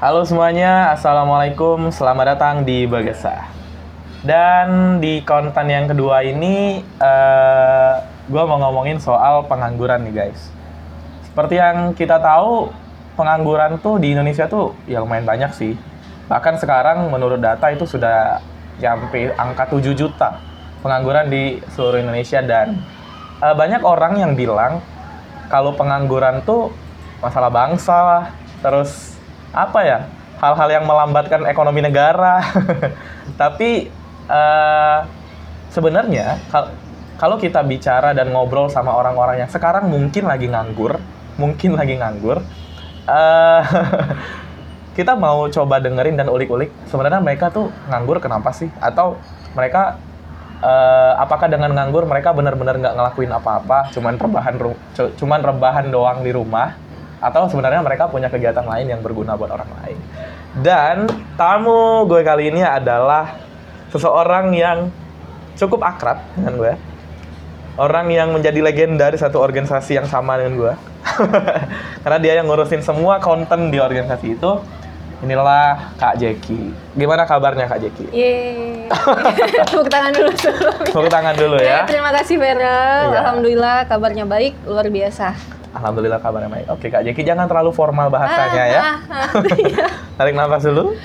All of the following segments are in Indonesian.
Halo semuanya, Assalamualaikum, selamat datang di Bagasa. Dan di konten yang kedua ini, eh gue mau ngomongin soal pengangguran nih guys. Seperti yang kita tahu, pengangguran tuh di Indonesia tuh ya lumayan banyak sih. Bahkan sekarang menurut data itu sudah sampai angka 7 juta pengangguran di seluruh Indonesia dan eh, banyak orang yang bilang kalau pengangguran tuh masalah bangsa lah, terus apa ya hal-hal yang melambatkan ekonomi negara. Tapi eh, sebenarnya kal- kalau kita bicara dan ngobrol sama orang-orang yang sekarang mungkin lagi nganggur, mungkin lagi nganggur, eh kita mau coba dengerin dan ulik-ulik sebenarnya mereka tuh nganggur kenapa sih? Atau mereka eh, apakah dengan nganggur mereka benar-benar nggak ngelakuin apa-apa, cuman rebahan cuman rebahan doang di rumah? Atau sebenarnya mereka punya kegiatan lain yang berguna buat orang lain? Dan tamu gue kali ini adalah seseorang yang cukup akrab dengan gue. Orang yang menjadi legenda di satu organisasi yang sama dengan gue. Karena dia yang ngurusin semua konten di organisasi itu. Inilah Kak Jeki. Gimana kabarnya Kak Jeki? Yeay. Tepuk tangan dulu sebelumnya. Tepuk tangan dulu ya. Terima kasih Vera. Iya. Alhamdulillah kabarnya baik, luar biasa. Alhamdulillah kabarnya baik. Oke Kak Jeki jangan terlalu formal bahasanya ya. Ah, ah, iya. Tarik nafas dulu.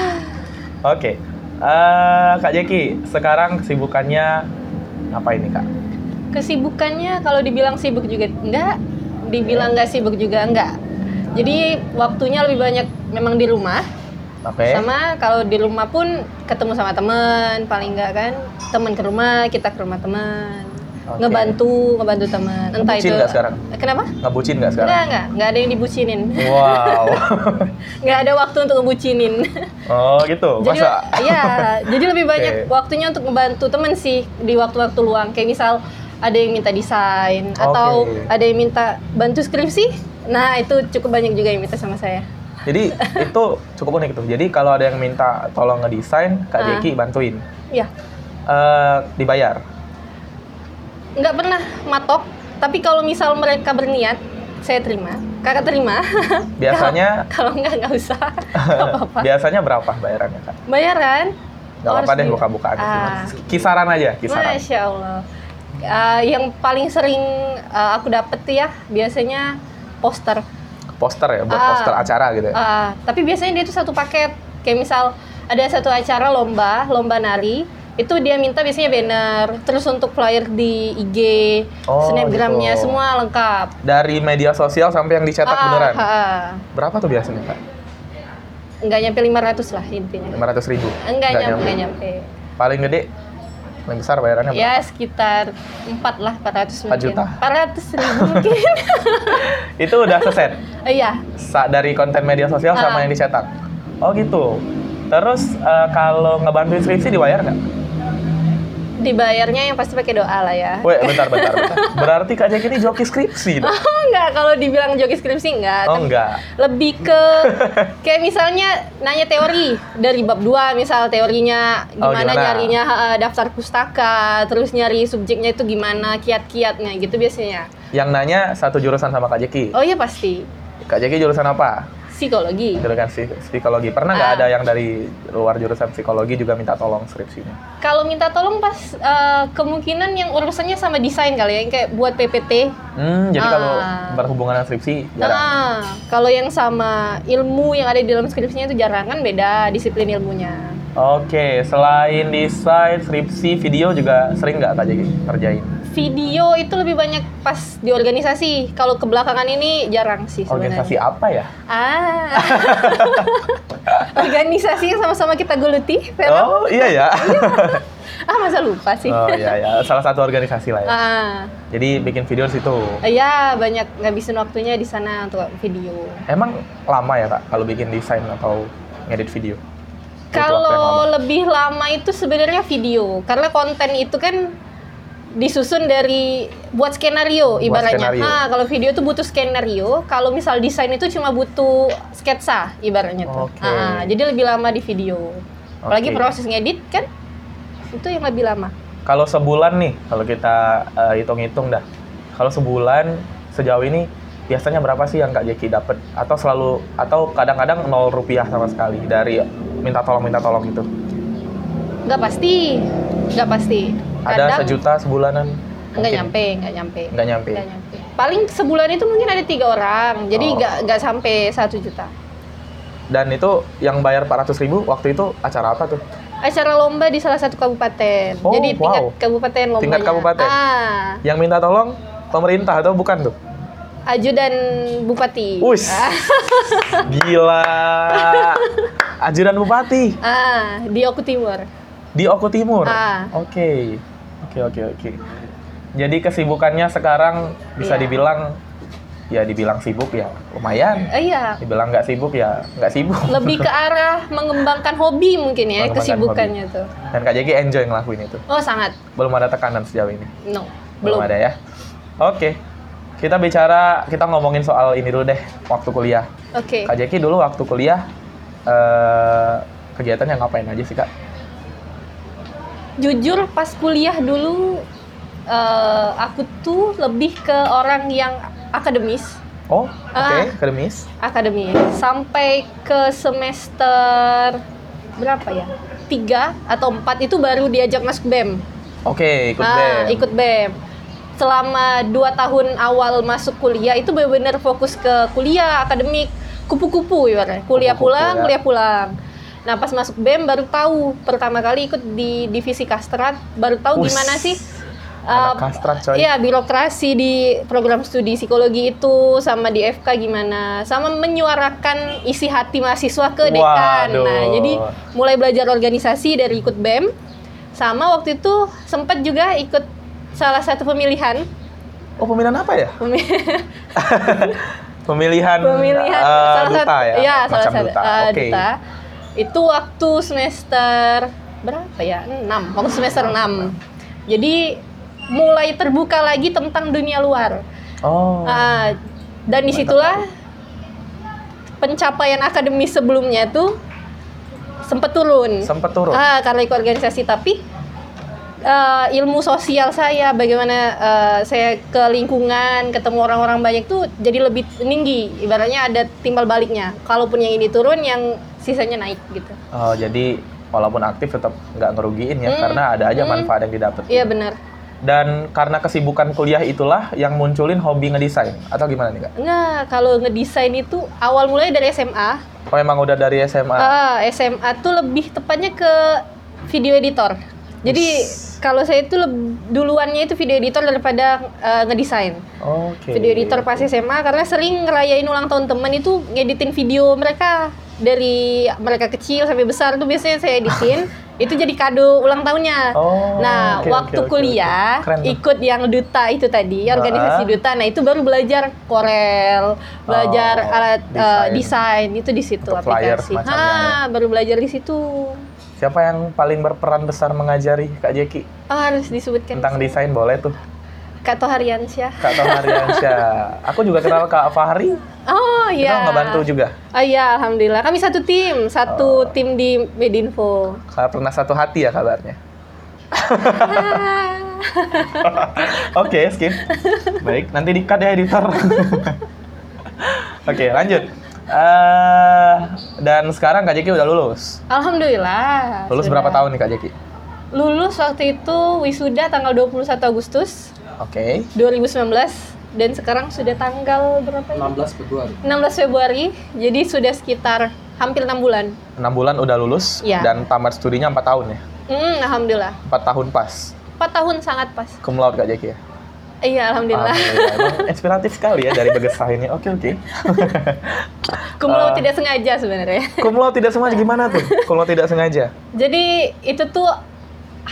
Oke. Eh, Kak Jeki, sekarang kesibukannya apa ini Kak? Kesibukannya kalau dibilang sibuk juga enggak, dibilang nggak sibuk juga enggak. Jadi waktunya lebih banyak memang di rumah. Oke. Sama kalau di rumah pun ketemu sama teman, paling enggak kan teman ke rumah, kita ke rumah teman. Oke. Ngebantu, ngebantu teman. Entah itu nggak sekarang? Kenapa? Ngebucin nggak sekarang? Enggak, enggak, enggak ada yang dibucinin. Wow. nggak ada waktu untuk ngebucinin. oh gitu. jadi Masa? ya, jadi lebih banyak Oke. waktunya untuk membantu temen sih di waktu-waktu luang. Kayak misal ada yang minta desain atau Oke. ada yang minta bantu skripsi. Nah, itu cukup banyak juga yang minta sama saya. Jadi itu cukup unik tuh. Jadi kalau ada yang minta tolong ngedesain, Kak Ah. Jeki bantuin. Ya, Eh dibayar. Nggak pernah matok, tapi kalau misal mereka berniat, saya terima. Kakak terima. Biasanya kalau nggak nggak usah. Nggak apa-apa. biasanya berapa bayarannya Kak? Bayaran? Gak Oh, apa-apa deh buka-bukaan Ah. Mas. Kisaran aja, kisaran. Masya Allah. Uh, yang paling sering uh, aku dapet ya biasanya poster. Poster ya, buat Ah. poster acara gitu ya. Uh, tapi biasanya dia tuh satu paket. Kayak misal ada satu acara lomba, lomba nari, itu dia minta biasanya banner, terus untuk flyer di IG, Oh, snapgramnya gitu. semua lengkap. Dari media sosial sampai yang dicetak Ah, beneran. ah. Berapa tuh biasanya Kak? Nggak nyampe 500 lah intinya. 500 ribu? Enggak nyampe, nggak nyampe. Paling gede? Paling besar bayarannya berapa? Ya sekitar 4 lah, 400 4 mungkin. juta? 400 ribu mungkin. Itu udah seset? Iya, Sa- dari konten media sosial sama Ah. yang dicetak? Oh gitu. Terus eh, kalau ngebantuin skripsi dibayar nggak? Dibayarnya yang pasti pakai doa lah ya. Weh, bentar, bentar, bentar. Berarti Kak Jeki ini joki skripsi dong? Oh enggak, kalau dibilang joki skripsi enggak. Oh Tapi enggak. Lebih ke kayak misalnya nanya teori dari bab 2 misal teorinya Oh, gimana, gimana? nyarinya daftar pustaka, terus nyari subjeknya itu gimana, kiat-kiatnya gitu biasanya. Yang nanya satu jurusan sama Kak Jeki. Oh iya pasti. Kak Jeki jurusan apa? Psikologi. Jurusan psik- psikologi. Pernah nggak Ah. ada yang dari luar jurusan psikologi juga minta tolong skripsinya? Kalau minta tolong pas eh, kemungkinan yang urusannya sama desain kali ya, yang kayak buat PPT. Hmm, jadi kalau Ah. berhubungan dengan skripsi jarang. Nah, kalau yang sama ilmu yang ada di dalam skripsinya itu jarang kan beda disiplin ilmunya. Oke, selain desain, skripsi, video juga sering nggak Kak Jeki kerjain? Video itu lebih banyak pas di organisasi. Kalau kebelakangan ini jarang sih sebenarnya. Organisasi apa ya? Ah. organisasi yang sama-sama kita geluti, Vero. Oh iya ya. Ah, masa lupa sih. oh iya ya, salah satu organisasi lah ya. Ah. Jadi bikin video di situ. Ya, banyak ngabisin waktunya di sana untuk video. Emang lama ya kak kalau bikin desain atau ngedit video? Kalau lama. lebih lama itu sebenarnya video, karena konten itu kan disusun dari buat skenario Buat ibaratnya. skenario. Nah, kalau video tuh butuh skenario, kalau misal desain itu cuma butuh sketsa ibaratnya tuh. Oke. Ah, jadi lebih lama di video. Apalagi proses ngedit kan itu yang lebih lama. Kalau sebulan nih, kalau kita eh, hitung-hitung dah, kalau sebulan sejauh ini biasanya berapa sih yang Kak Jeki dapat atau selalu atau kadang-kadang nol rupiah sama sekali dari minta tolong minta tolong itu nggak pasti nggak pasti. Ada sejuta sebulanan nggak nyampe nggak nyampe. Nggak nyampe. Nggak nyampe. Paling sebulan itu mungkin ada tiga orang jadi Oh. nggak nggak sampai satu juta. Dan itu yang bayar 400 ribu waktu itu acara apa tuh? Acara lomba di salah satu kabupaten. Oh, jadi tingkat wow. kabupaten lombanya. Tingkat kabupaten? ah. Yang minta tolong pemerintah atau bukan tuh? Ajudan bupati. Wus. ah, gila. Ajudan bupati. Ah di Oku Timur di Oku Timur? Ah. oke. Oke oke oke. Jadi kesibukannya sekarang bisa Iya. dibilang ya dibilang sibuk ya lumayan. Eh, iya. Dibilang nggak sibuk ya nggak sibuk. Lebih ke arah mengembangkan hobi mungkin ya kesibukannya tuh. Dan Kak Jeki enjoy ngelakuin itu? Oh sangat. Belum ada tekanan sejauh ini? No belum, belum, ada ya? Oke. Kita bicara kita ngomongin soal ini dulu deh waktu kuliah. Oke. Kak Jeki dulu waktu kuliah eh, kegiatannya ngapain aja sih kak jujur pas kuliah dulu eh, aku tuh lebih ke orang yang akademis. Oh oke Ah. akademis. Akademis. Sampai ke semester berapa ya? Tiga atau empat itu baru diajak masuk bem oke ikut Ah, bem ikut bem selama dua tahun awal masuk kuliah itu benar-benar fokus ke kuliah akademik. Kupu-kupu ibaratnya. Kuliah pulang ya. kuliah pulang nah pas masuk bem baru tahu pertama kali ikut di divisi kastrat baru tahu Us. gimana sih uh, kastrat coy Iya, birokrasi di program studi psikologi itu sama di FK gimana, sama menyuarakan isi hati mahasiswa ke dekan. Waduh. Nah, jadi mulai belajar organisasi dari ikut BEM, sama waktu itu sempat juga ikut salah satu pemilihan, oh pemilihan apa ya Pemi- pemilihan, pemilihan eh, salah duta satu, ya iya, salah satu duta eh, oke duta. Itu waktu semester berapa ya? 6, waktu semester 6. Jadi mulai terbuka lagi tentang dunia luar. oh Ah, dan di situlah pencapaian akademis sebelumnya tuh sempat turun. sempet turun Ah, karena ikut organisasi tapi eh, ilmu sosial saya bagaimana eh, saya ke lingkungan ketemu orang-orang banyak tuh jadi lebih tinggi ibaratnya ada timbal baliknya. Kalaupun yang ini turun yang sisanya naik gitu. Oh jadi walaupun aktif tetap nggak ngerugiin ya Hmm, karena ada aja hmm. manfaat yang didapat. Iya benar. Dan karena kesibukan kuliah itulah yang munculin hobi ngedesain atau gimana nih kak? Nah kalau ngedesain itu awal mulai dari SMA oh emang udah dari SMA Ah, SMA tuh lebih tepatnya ke video editor. Jadi kalau saya itu duluannya itu video editor daripada eh, ngedesain. oke Video editor pas SMA karena sering ngerayain ulang tahun temen itu ngeditin video mereka dari mereka kecil sampai besar tuh biasanya saya editin. itu jadi kado ulang tahunnya. Oh, nah, oke, waktu oke, kuliah. Keren tuh. ikut yang duta itu tadi, organisasi Ah. duta. Nah, itu baru belajar Corel, belajar Oh, alat eh, desain. desain itu di situ Untuk aplikasi. Ah, baru belajar di situ. Siapa yang paling berperan besar mengajari Kak Jeki Oh, harus disebutkan. tentang desain boleh tuh Kak Tohariansyah. Kak Tohariansyah. Aku juga kenal Kak Fahri. Oh Kita iya. ngebantu juga. Oh iya, alhamdulillah. Kami satu tim, satu tim di Medinfo. Kak pernah satu hati ya kabarnya. Oke, skip. Baik, nanti di-cut ya editor. Oke, lanjut. Eh, dan sekarang Kak Jeki udah lulus. Alhamdulillah. Lulus sudah. berapa tahun nih Kak Jeki? Lulus waktu itu wisuda tanggal 21 Agustus Oke. 2019 dan sekarang sudah tanggal berapa ya? 16 Februari. 16 Februari. Jadi sudah sekitar hampir 6 bulan. 6 bulan udah lulus Iya. dan tamat studinya 4 tahun ya. Hmm, alhamdulillah. 4 tahum pas. 4 tahun sangat pas. Cum laude Kak Jeki ya. Iya, alhamdulillah. Alhamdulillah. Emang inspiratif sekali ya dari Begesah ini. Oke, oke. Cum laude Eh. tidak sengaja sebenarnya. Cum laude tidak sengaja gimana tuh? Cum laude tidak sengaja. Jadi itu tuh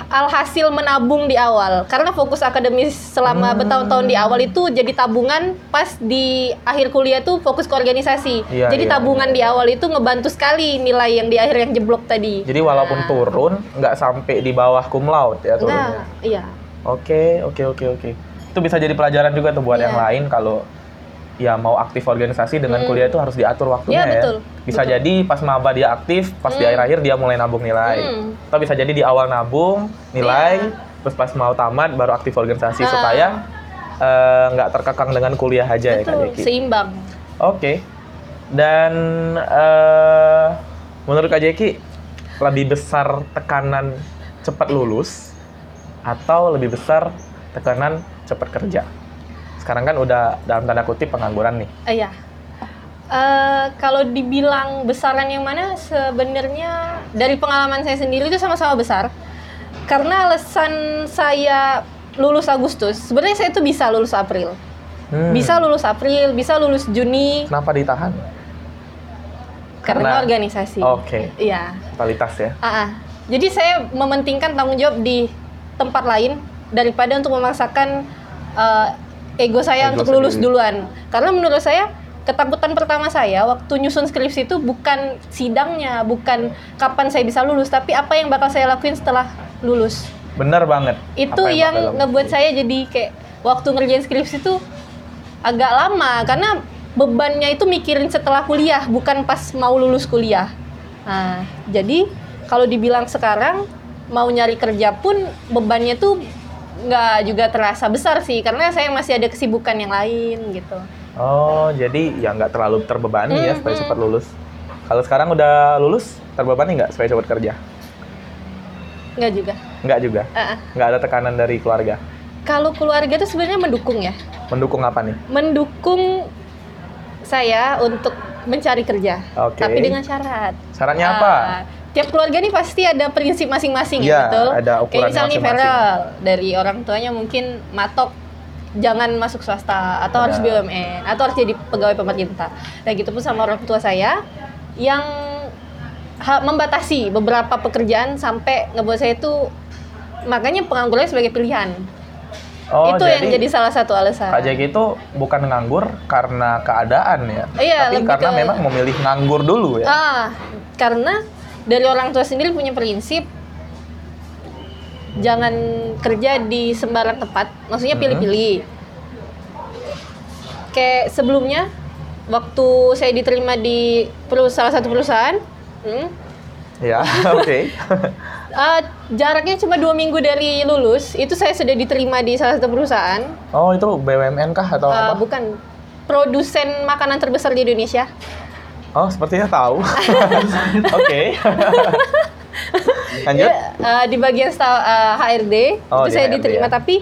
alhasil menabung di awal karena fokus akademis selama Hmm. bertahun-tahun di awal itu jadi tabungan pas di akhir kuliah tuh fokus ke organisasi Iya, jadi iya, tabungan iya. di awal itu ngebantu sekali nilai yang di akhir yang jeblok tadi Jadi walaupun Nah. turun, nggak sampai di bawah cum laude ya nah turunnya. iya Oke, oke, oke, oke. Itu bisa jadi pelajaran juga tuh buat Iya. yang lain kalau ya mau aktif organisasi dengan Hmm. kuliah itu harus diatur waktunya Iya, ya. betul. Bisa Betul. jadi pas maba dia aktif, pas di Hmm. akhir-akhir dia mulai nabung nilai. Hmm. Atau bisa jadi di awal nabung nilai, Iya. terus pas mau tamat baru aktif organisasi Ah. supaya eh, nggak terkekang dengan kuliah aja ya Kak Betul, Jeki. seimbang. Oke. Dan eh, menurut Kak Jeki lebih besar tekanan cepat lulus atau lebih besar tekanan cepat kerja? Sekarang kan udah dalam tanda kutip pengangguran nih. Eh, Iya. Eh, kalau dibilang besaran yang mana sebenarnya dari pengalaman saya sendiri itu sama-sama besar. Karena alasan saya lulus Agustus, sebenarnya saya itu bisa lulus April. Hmm, Bisa lulus April, bisa lulus Juni Kenapa ditahan? karena, Karena- organisasi. Oke, Iya. kualitas ya. Ah, ah. Jadi saya mementingkan tanggung jawab di tempat lain daripada untuk memaksakan eh, ego saya Ego untuk lulus sendiri. duluan. Karena menurut saya ketakutan pertama saya waktu nyusun skripsi itu bukan sidangnya, bukan kapan saya bisa lulus, tapi apa yang bakal saya lakuin setelah lulus. Bener banget. Itu Apa yang lo ngebuat lakuin? saya jadi kayak waktu ngerjain skripsi itu agak lama karena bebannya itu mikirin setelah kuliah bukan pas mau lulus kuliah. Nah, jadi kalau dibilang sekarang mau nyari kerja pun bebannya tuh nggak juga terasa besar sih karena saya masih ada kesibukan yang lain gitu. Oh, jadi ya nggak terlalu terbebani ya supaya cepat lulus. Kalau sekarang udah lulus, terbebani nggak supaya cepat kerja? Nggak juga. Nggak juga. Ah. Nggak ada tekanan dari keluarga. Kalau keluarga tuh sebenarnya mendukung ya, Mendukung apa nih? mendukung saya untuk mencari kerja, Oke. tapi dengan syarat. Syaratnya Ah, apa? Tiap keluarga nih pasti ada prinsip masing-masing Iya, ya, betul. ada Kayak ukurannya misalnya. Feral dari orang tuanya mungkin matok jangan masuk swasta atau harus Benar. BUMN atau harus jadi pegawai pemerintah. Nah, gitu pun sama orang tua saya yang membatasi beberapa pekerjaan sampai ngebuat saya itu makanya pengangguran sebagai pilihan. Oh, itu yang jadi salah satu alasan. Kak Jeki itu bukan nganggur karena keadaan ya, Iya, tapi karena ke- memang memilih nganggur dulu ya. Ah, karena dari orang tua sendiri punya prinsip jangan kerja di sembarang tempat, maksudnya pilih-pilih. Kayak sebelumnya, waktu saya diterima di perus- salah satu perusahaan, hmm, Ya, oke. ah, jaraknya cuma dua minggu dari lulus, itu saya sudah diterima di salah satu perusahaan, Oh, itu BUMN kah atau Ah, apa? bukan produsen makanan terbesar di Indonesia. Oh, sepertinya tahu. Oke. Lanjut. Ya, eh, di bagian sta- eh, HRD Oh, itu di saya HRD diterima ya. tapi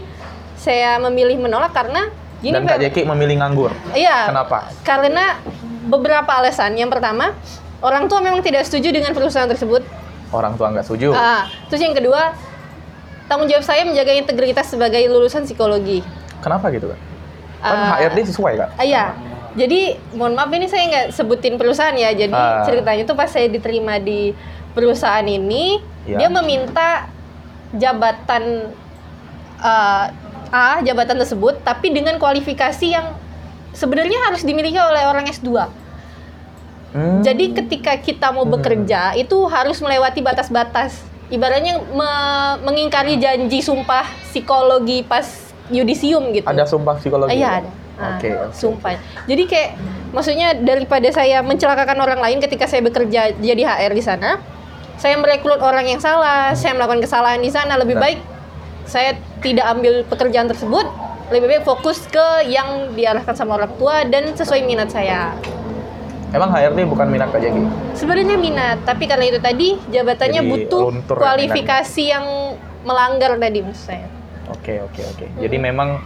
saya memilih menolak karena gini Dan Kak. Jeki memilih nganggur. Iya. Kenapa? Karena beberapa alasan. Yang pertama, orang tua memang tidak setuju dengan perusahaan tersebut. Orang tua nggak setuju. Ah, terus yang kedua, tanggung jawab saya menjaga integritas sebagai lulusan psikologi. Kenapa gitu, Kak? Kan Ah, HRD sesuai, Kak? iya. Jadi, mohon maaf ini saya nggak sebutin perusahaan ya. Jadi Ah. ceritanya tuh pas saya diterima di perusahaan ini, Iya. dia meminta jabatan uh, A, jabatan tersebut, tapi dengan kualifikasi yang sebenarnya harus dimiliki oleh orang S2. Hmm. Jadi ketika kita mau Hmm. bekerja itu harus melewati batas-batas. Ibaratnya me- mengingkari janji sumpah psikologi pas yudisium gitu. ada sumpah psikologi. Iya ya? ada. Ah, Oke. oke. Sumpah. Jadi kayak maksudnya daripada saya mencelakakan orang lain ketika saya bekerja jadi HR di sana, saya merekrut orang yang salah, saya melakukan kesalahan di sana, lebih Benar. baik saya tidak ambil pekerjaan tersebut, lebih baik fokus ke yang diarahkan sama orang tua dan sesuai minat saya. Emang HRD bukan minat Kak Jeki? Sebenarnya minat, tapi karena itu tadi jabatannya Jadi butuh ya kualifikasi yang melanggar tadi maksud saya. Oke, oke, oke. Jadi memang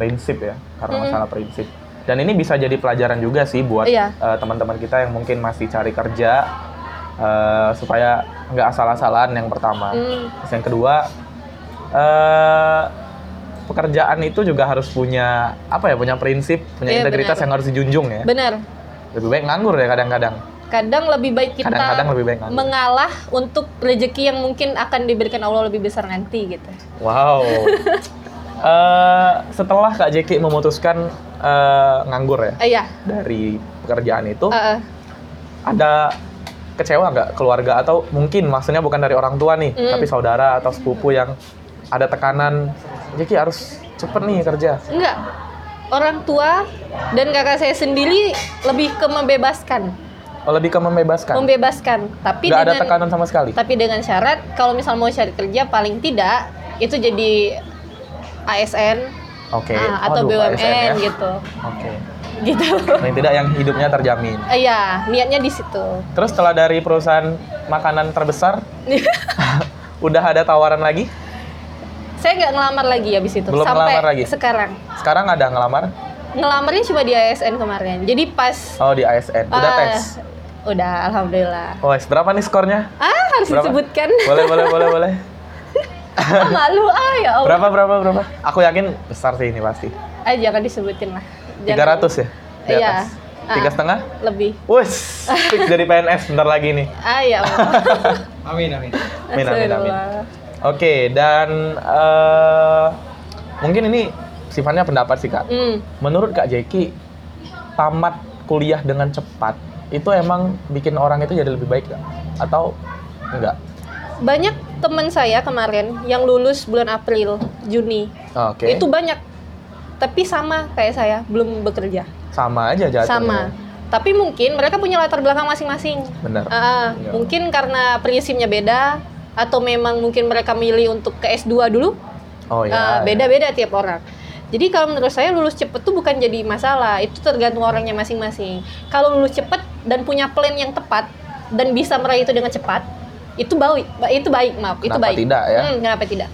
prinsip ya, karena Mm-mm. masalah prinsip. Dan ini bisa jadi pelajaran juga sih buat Iya. eh, teman-teman kita yang mungkin masih cari kerja eh, supaya nggak asal-asalan yang pertama. Hmm, Terus yang kedua, eh, pekerjaan itu juga harus punya apa ya, punya prinsip, punya Iya, integritas benar. yang harus dijunjung ya. benar. Lebih baik nganggur ya kadang-kadang. Kadang lebih baik kita Kadang-kadang lebih baik nganggur. mengalah untuk rezeki yang mungkin akan diberikan Allah lebih besar nanti gitu. Wow. Eh, setelah Kak Jeki memutuskan eh, nganggur ya Eh, iya. dari pekerjaan itu, eh, eh. ada kecewa nggak keluarga atau mungkin maksudnya bukan dari orang tua nih, Mm. tapi saudara atau sepupu yang ada tekanan, Jeki harus cepet nih kerja. enggak. Orang tua dan kakak saya sendiri lebih ke membebaskan, Oh, lebih ke membebaskan. membebaskan. Tapi Nggak ada dengan tekanan sama sekali. tapi dengan syarat kalau misal mau cari kerja paling tidak itu jadi ASN Oke. Ah, atau Waduh, BUMN ASN ya. gitu. Oke. Gitu. Paling tidak yang hidupnya terjamin. Iya, niatnya di situ. Terus setelah dari perusahaan makanan terbesar, udah ada tawaran lagi? Saya nggak ngelamar lagi habis itu. Belum sampai ngelamar lagi? sekarang. Sekarang ada ngelamar? Ngelamarnya cuma di ASN kemarin. Jadi pas Oh di ASN. Udah ah, tes? Udah, alhamdulillah. Oh, berapa nih skornya? Ah, harus Berapa? disebutkan. Boleh, boleh, boleh, boleh. ah, malu ah ya Allah. Berapa, berapa, berapa? Aku yakin besar sih ini pasti. Ah, jangan disebutin lah. Tiga Jangan. ratus ya? Di Iya. atas? Tiga Ah. setengah? Lebih. Wus, fix jadi PNS bentar lagi nih. Ah, ya Allah. Amin amin. Amin, amin, amin. Oke, dan eh, mungkin ini sifatnya pendapat sih kak. Hmm. Menurut kak Jeki, tamat kuliah dengan cepat itu emang bikin orang itu jadi lebih baik nggak? Atau enggak? Banyak teman saya kemarin yang lulus bulan April, Juni. Oke. Itu banyak. Tapi sama kayak saya, belum bekerja. sama aja jatuhnya. Sama. Tapi mungkin mereka punya latar belakang masing-masing. Bener. Ah, Iya. mungkin karena prinsipnya beda atau memang mungkin mereka milih untuk ke S2 dulu. Oh Ah, ya. beda-beda tiap orang. Jadi kalau menurut saya lulus cepet tuh bukan jadi masalah, itu tergantung orangnya masing-masing. Kalau lulus cepet dan punya plan yang tepat dan bisa meraih itu dengan cepat, itu baik, itu baik, maaf, itu Kenapa baik. tidak ya? Hmm, kenapa tidak?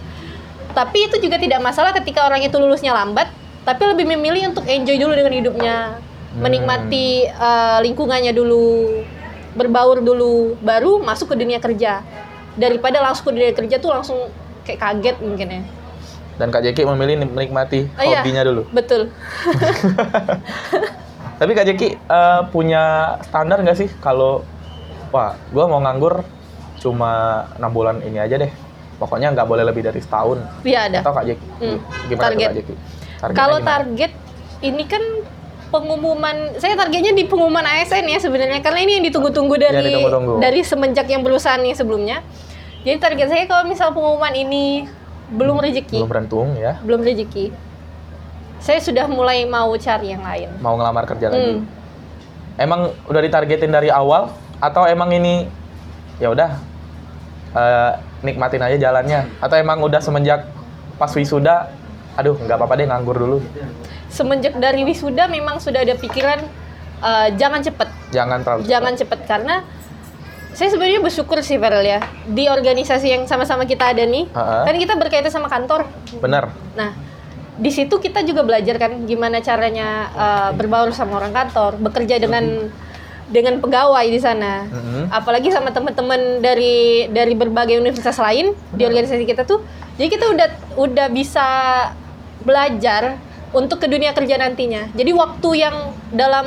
Tapi itu juga tidak masalah ketika orang itu lulusnya lambat, tapi lebih memilih untuk enjoy dulu dengan hidupnya, Hmm. menikmati eh, lingkungannya dulu, berbaur dulu, baru masuk ke dunia kerja. Daripada langsung ke dunia kerja tuh langsung kayak kaget mungkin ya. Dan Kak Jeki memilih menikmati Oh, iya. hobinya dulu. Betul. Tapi Kak Jeki eh, punya standar nggak sih kalau wah gue mau nganggur cuma enam bulan ini aja deh. Pokoknya nggak boleh lebih dari setahun. Iya ada. Atau Kak Jeki Hmm, gimana target. tuh Kak Jeki? Kalau target ini kan pengumuman saya targetnya di pengumuman ASN ya sebenarnya karena ini yang ditunggu-tunggu dari Yang ditunggu-tunggu. dari semenjak yang berusaha nih sebelumnya. Jadi target saya kalau misal pengumuman ini belum rezeki, belum beruntung ya, belum rezeki. Saya sudah mulai mau cari yang lain. mau ngelamar kerja lagi. Hmm. Emang udah ditargetin dari awal atau emang ini ya udah eh, nikmatin aja jalannya. Atau emang udah semenjak pas wisuda aduh nggak apa-apa deh nganggur dulu. Semenjak dari wisuda memang sudah ada pikiran eh, jangan cepet, jangan terlalu cepat. jangan cepet karena saya sebenarnya bersyukur sih Farel ya. Di organisasi yang sama-sama kita ada nih Ha-ha. kan kita berkaitan sama kantor. Bener. Nah di situ kita juga belajar kan gimana caranya uh, berbaur sama orang kantor bekerja dengan dengan pegawai di sana. Mhm. apalagi sama teman-teman dari dari berbagai universitas lain di organisasi kita tuh. Jadi kita udah udah bisa belajar untuk ke dunia kerja nantinya. Jadi waktu yang dalam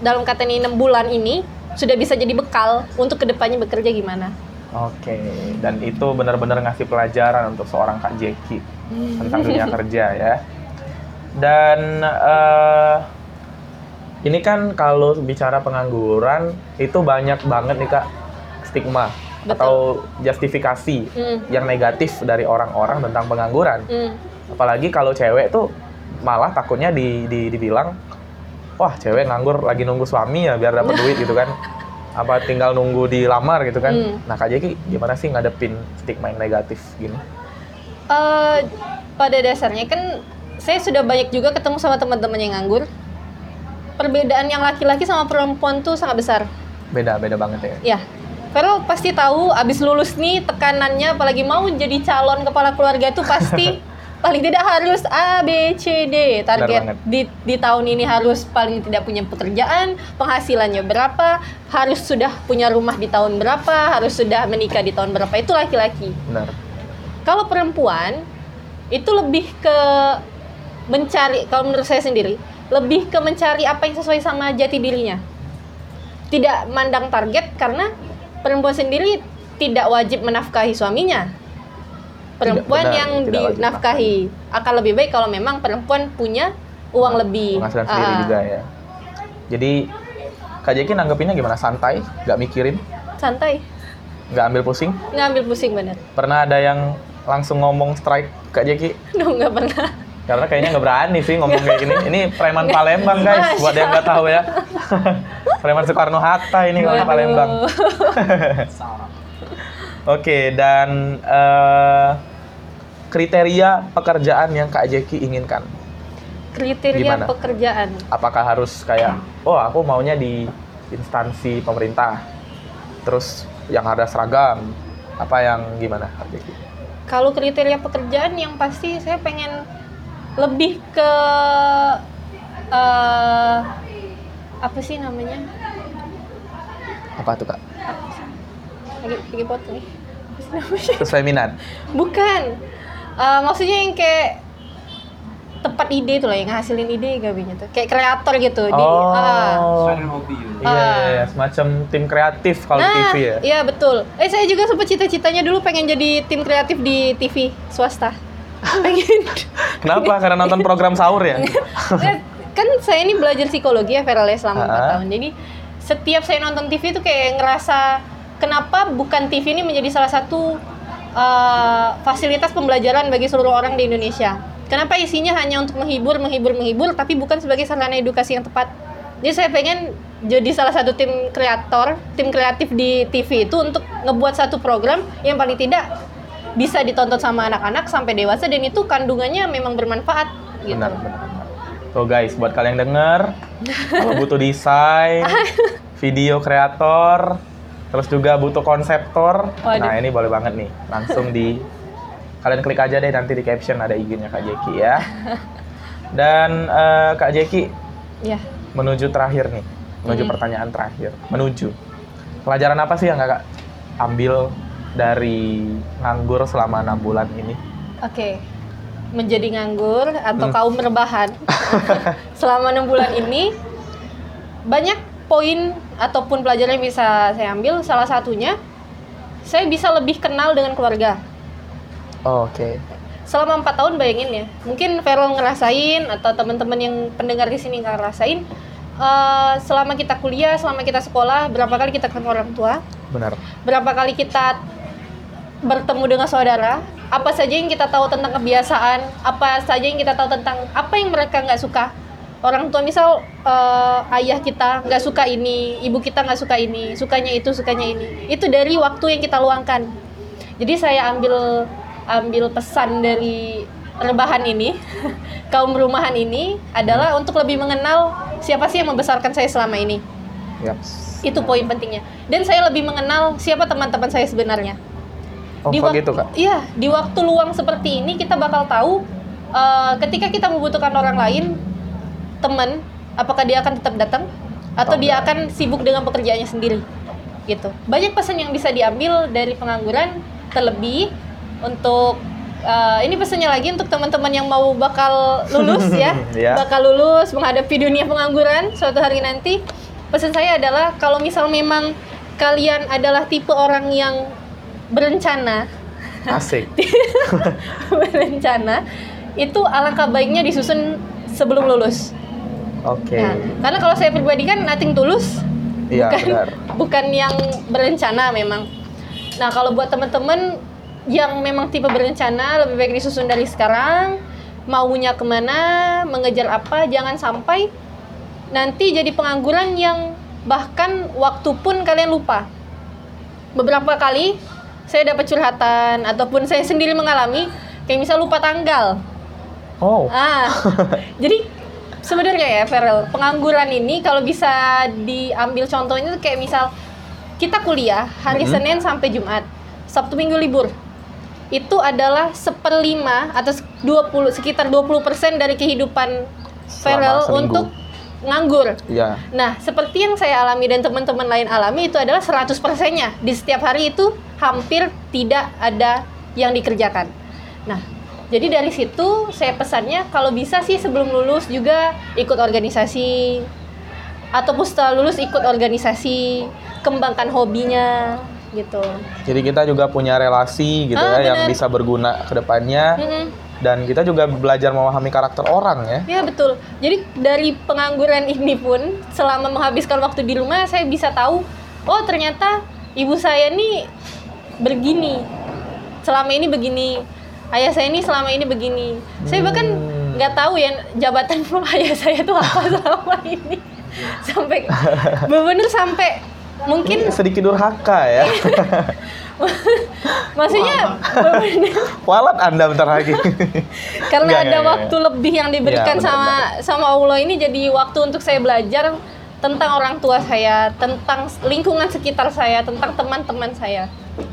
dalam kata ini enam bulan ini sudah bisa jadi bekal untuk ke depannya bekerja gimana. Oke, dan itu benar-benar ngasih pelajaran untuk seorang Kak Jeki tentang dunia kerja ya. Dan eh, ini kan kalau bicara pengangguran itu banyak banget nih Kak stigma Betul. atau justifikasi Hmm. yang negatif dari orang-orang tentang pengangguran. Hmm. Apalagi kalau cewek tuh malah takutnya di, di- dibilang wah cewek nganggur lagi nunggu suami ya biar dapat duit gitu kan. Apa tinggal nunggu dilamar gitu kan. Hmm. Nah Kak Jeki gimana sih ngadepin stigma yang negatif gini? Eh, pada dasarnya kan saya sudah banyak juga ketemu sama teman-teman yang nganggur. Perbedaan yang laki-laki sama perempuan tuh sangat besar. Beda, beda banget ya. Ya, Vero pasti tahu abis lulus nih tekanannya apalagi mau jadi calon kepala keluarga tuh pasti paling tidak harus A B C D target di di tahun ini harus paling tidak punya pekerjaan, penghasilannya berapa, harus sudah punya rumah di tahun berapa, harus sudah menikah di tahun berapa. Itu laki-laki. Benar. Kalau perempuan itu lebih ke mencari kalau menurut saya sendiri lebih ke mencari apa yang sesuai sama jati dirinya. Tidak mandang target karena perempuan sendiri tidak wajib menafkahi suaminya. Perempuan benar, yang tidak dinafkahi akan lebih baik kalau memang perempuan punya uang lebih. Penghasilan sendiri Ah, juga ya. Jadi Kak Jeki nanggepinnya gimana? Santai, nggak mikirin, Santai, nggak ambil pusing? ngambil pusing bener. Pernah ada yang langsung ngomong strike Kak Jeki? Nggak pernah. Karena kayaknya nggak berani sih ngomong kayak gini. Ini preman Palembang guys, buat yang nggak tahu ya. preman Soekarno Hatta ini kalau di. Palembang. Oke, dan eh, kriteria pekerjaan yang Kak Jeki inginkan. kriteria Gimana? pekerjaan. Apakah harus kayak, oh aku maunya di instansi pemerintah, terus yang ada seragam, apa yang gimana? Kak Jeki? Kalau kriteria pekerjaan yang pasti saya pengen lebih ke eh, apa sih namanya? Apa tuh kak? Lagi lagi potong nih. Feminan? Bukan. Eh, maksudnya yang kayak tepat ide itu lah yang ngasilin ide gabinya tuh. Kayak kreator gitu di Oh, ah. Dengan hobi gitu. iya, iya, iya, semacam tim kreatif kalau di Nah, TV ya. iya betul. Eh saya juga sempat cita-citanya dulu pengen jadi tim kreatif di TV swasta. Pengen. Kenapa? Karena nonton program sahur ya? Kan saya ini belajar psikologi ya ya selama 4 Ah. tahun. Jadi setiap saya nonton TV itu kayak ngerasa kenapa bukan TV ini menjadi salah satu uh, fasilitas pembelajaran bagi seluruh orang di Indonesia. Kenapa isinya hanya untuk menghibur, menghibur, menghibur, tapi bukan sebagai sarana edukasi yang tepat. Jadi saya pengen jadi salah satu tim kreator, tim kreatif di TV itu untuk ngebuat satu program yang paling tidak bisa ditonton sama anak-anak sampai dewasa dan itu kandungannya memang bermanfaat gitu. Benar, benar, benar. Tuh guys, buat kalian denger, kalau butuh desain, video kreator, terus juga butuh konseptor, Waduh. nah ini boleh banget nih. Langsung di kalian klik aja deh nanti di caption ada IG-nya Kak Jeki ya. Dan eh, Kak Jeki Ya. menuju terakhir nih, menuju Hmm. pertanyaan terakhir, menuju pelajaran apa sih yang kakak ambil dari nganggur selama enam bulan ini? Oke. Menjadi nganggur atau Hmm. kaum rebahan selama enam bulan ini banyak poin ataupun pelajaran yang bisa saya ambil. Salah satunya saya bisa lebih kenal dengan keluarga. Oke. Selama empat tahun bayangin ya, mungkin Vero ngerasain atau teman-teman yang pendengar di sini nggak ngerasain. eh, selama kita kuliah, selama kita sekolah, berapa kali kita ketemu orang tua, Benar. berapa kali kita bertemu dengan saudara, apa saja yang kita tahu tentang kebiasaan, apa saja yang kita tahu tentang apa yang mereka nggak suka. Orang tua misal eh, ayah kita nggak suka ini, ibu kita nggak suka ini, sukanya itu, sukanya ini. Itu dari waktu yang kita luangkan. Jadi saya ambil ambil pesan dari rebahan ini, kaum rumahan ini adalah untuk lebih mengenal siapa sih yang membesarkan saya selama ini Yap. itu poin pentingnya dan saya lebih mengenal siapa teman-teman saya sebenarnya Oh, di kok wak- gitu kak? iya di waktu luang seperti ini kita bakal tahu eh, ketika kita membutuhkan orang lain teman apakah dia akan tetap datang? Atau Oh, dia akan sibuk dengan pekerjaannya sendiri? Gitu. Banyak pesan yang bisa diambil dari pengangguran terlebih untuk eh, ini pesannya lagi untuk teman-teman yang mau bakal lulus ya. Iya. bakal lulus menghadapi dunia pengangguran suatu hari nanti. Pesan saya adalah kalau misal memang kalian adalah tipe orang yang berencana. Asik. berencana. Itu alangkah baiknya disusun sebelum lulus. Oke. Nah, karena kalau saya pribadi kan nothing tulus. Iya bukan benar. bukan yang berencana memang. Nah kalau buat teman-teman yang memang tipe berencana lebih baik disusun dari sekarang. Maunya ke mana mengejar apa jangan sampai nanti jadi pengangguran yang bahkan waktu pun kalian lupa. Beberapa kali saya dapat curhatan ataupun saya sendiri mengalami kayak misal lupa tanggal Oh. Ah, jadi sebenarnya ya Ferel, pengangguran ini kalau bisa diambil contohnya tuh kayak misal kita kuliah hari Mhm. Senin sampai Jumat, Sabtu Minggu libur. Itu adalah seperlima atau 20 sekitar 20% dari kehidupan Ferel seminggu. untuk nganggur. Iya. Nah, seperti yang saya alami dan teman-teman lain alami itu adalah 100%-nya. Di setiap hari itu hampir tidak ada yang dikerjakan. Nah, jadi dari situ saya pesannya kalau bisa sih sebelum lulus juga ikut organisasi ataupun setelah lulus ikut organisasi, kembangkan hobinya gitu. Jadi kita juga punya relasi gitu Ah, ya yang benar. bisa berguna ke depannya Mm-mm. dan kita juga belajar memahami karakter orang ya. Ya betul. Jadi dari pengangguran ini pun selama menghabiskan waktu di rumah saya bisa tahu oh ternyata ibu saya nih begini. Selama ini begini. Ayah saya ini selama ini begini. Saya bahkan Hmm. nggak tahu ya jabatan ayah saya itu apa selama ini. Sampai bener-bener sampai mungkin Ini sedikit durhaka ya. maksudnya Walat Anda bentar lagi. karena Nggak, ada nggak, nggak. waktu lebih yang diberikan benar, sama sama Allah ini jadi waktu untuk saya belajar tentang orang tua saya, tentang lingkungan sekitar saya, tentang teman-teman saya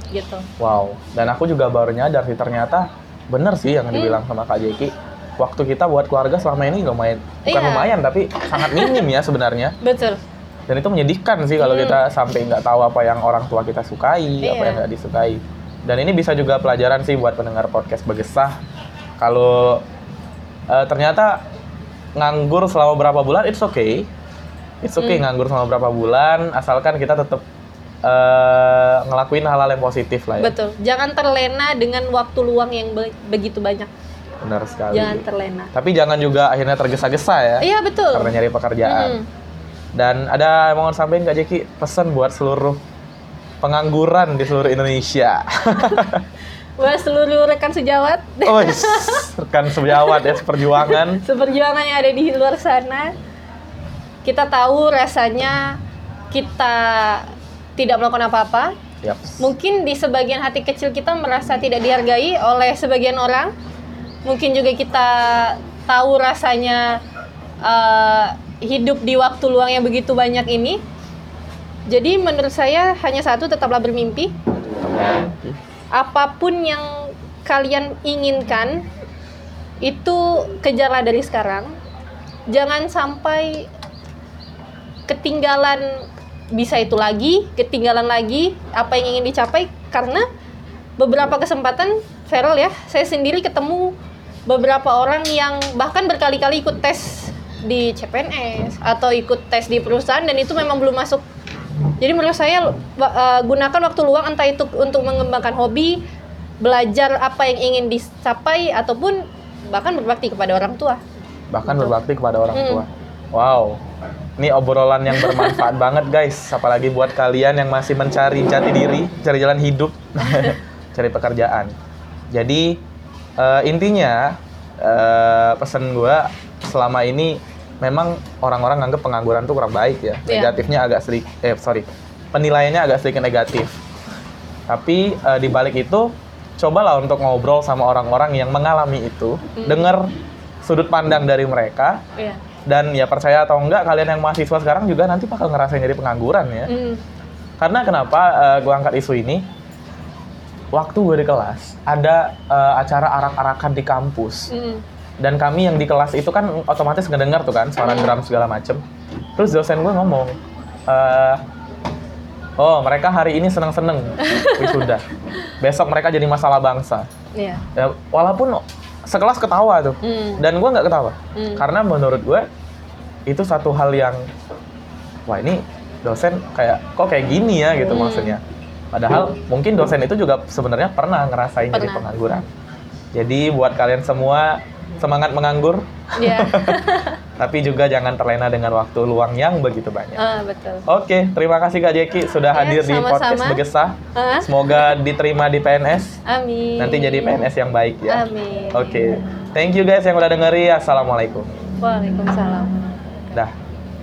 gitu. wow. Dan aku juga baru nyadar sih ternyata bener sih yang dibilang sama Kak Jeki. Waktu kita buat keluarga selama ini lumayan, bukan Iya. lumayan tapi sangat minim ya sebenarnya. Betul. Dan itu menyedihkan sih kalau Hmm. kita sampai nggak tahu apa yang orang tua kita sukai, apa Iya. yang nggak disukai. Dan ini bisa juga pelajaran sih buat pendengar podcast Begesah. Kalau eh, ternyata nganggur selama berapa bulan, it's okay. It's okay Hmm. nganggur selama berapa bulan, asalkan kita tetap eh, ngelakuin hal-hal yang positif lah ya. Betul. Jangan terlena dengan waktu luang yang be- begitu banyak. Benar sekali. Jangan terlena. Tapi jangan juga akhirnya tergesa-gesa ya, Iya betul. karena nyari pekerjaan. Mm. Dan ada yang mau sampaikan Kak Jeki pesan buat seluruh pengangguran di seluruh Indonesia. Buat seluruh rekan sejawat, Oh, rekan sejawat ya seperjuangan. seperjuangan yang ada di luar sana, kita tahu rasanya kita tidak melakukan apa-apa. Yap. Mungkin di sebagian hati kecil kita merasa tidak dihargai oleh sebagian orang. Mungkin juga kita tahu rasanya eh, hidup di waktu luang yang begitu banyak ini. Jadi menurut saya hanya satu tetaplah bermimpi. Apa pun yang kalian inginkan itu kejarlah dari sekarang. Jangan sampai ketinggalan bisa itu lagi, ketinggalan lagi apa yang ingin dicapai karena beberapa kesempatan Feral ya, saya sendiri ketemu beberapa orang yang bahkan berkali-kali ikut tes di CPNS atau ikut tes di perusahaan dan itu memang belum masuk. Jadi menurut saya eh, gunakan waktu luang entah itu untuk mengembangkan hobi, belajar apa yang ingin dicapai ataupun bahkan berbakti kepada orang tua. Bahkan berbakti kepada orang Hmm. tua. Wow. Ini obrolan yang bermanfaat banget guys, apalagi buat kalian yang masih mencari jati diri, cari jalan hidup, cari pekerjaan. Jadi eh, intinya eh, pesan gua selama ini memang orang-orang nganggap pengangguran tuh kurang baik ya. Iya. Negatifnya agak sedikit eh sorry. Penilaiannya agak sedikit negatif. Tapi eh, di balik itu cobalah untuk ngobrol sama orang-orang yang mengalami itu, Hmm. dengar sudut pandang dari mereka Iya. Dan ya percaya atau enggak kalian yang mahasiswa sekarang juga nanti bakal ngerasain jadi pengangguran ya. Hmm. Karena kenapa gue angkat isu ini? Waktu gue di kelas ada eh, acara arak-arakan di kampus Hmm. dan kami yang di kelas itu kan otomatis ngedengar tuh kan suara drum segala macem. Terus dosen gue ngomong, eh, oh mereka hari ini seneng-seneng wisuda, besok mereka jadi masalah bangsa. Iya. Ya, walaupun sekelas ketawa tuh, Hmm. dan gue nggak ketawa Hmm. karena menurut gue itu satu hal yang wah ini dosen kayak kok kayak gini ya gitu Hmm. maksudnya padahal mungkin dosen itu juga sebenarnya pernah ngerasain jadi Pernah. pengangguran jadi buat kalian semua semangat menganggur Iya. tapi juga jangan terlena dengan waktu luang yang begitu banyak Ah, betul. Oke, terima kasih Kak Jeki sudah Ya, hadir di podcast sama-sama. Begesah. Ah, Semoga diterima di PNS. amin. Nanti jadi PNS yang baik ya. Amin. Oke, thank you guys yang udah dengerin. Assalamualaikum. Waalaikumsalam. Dah.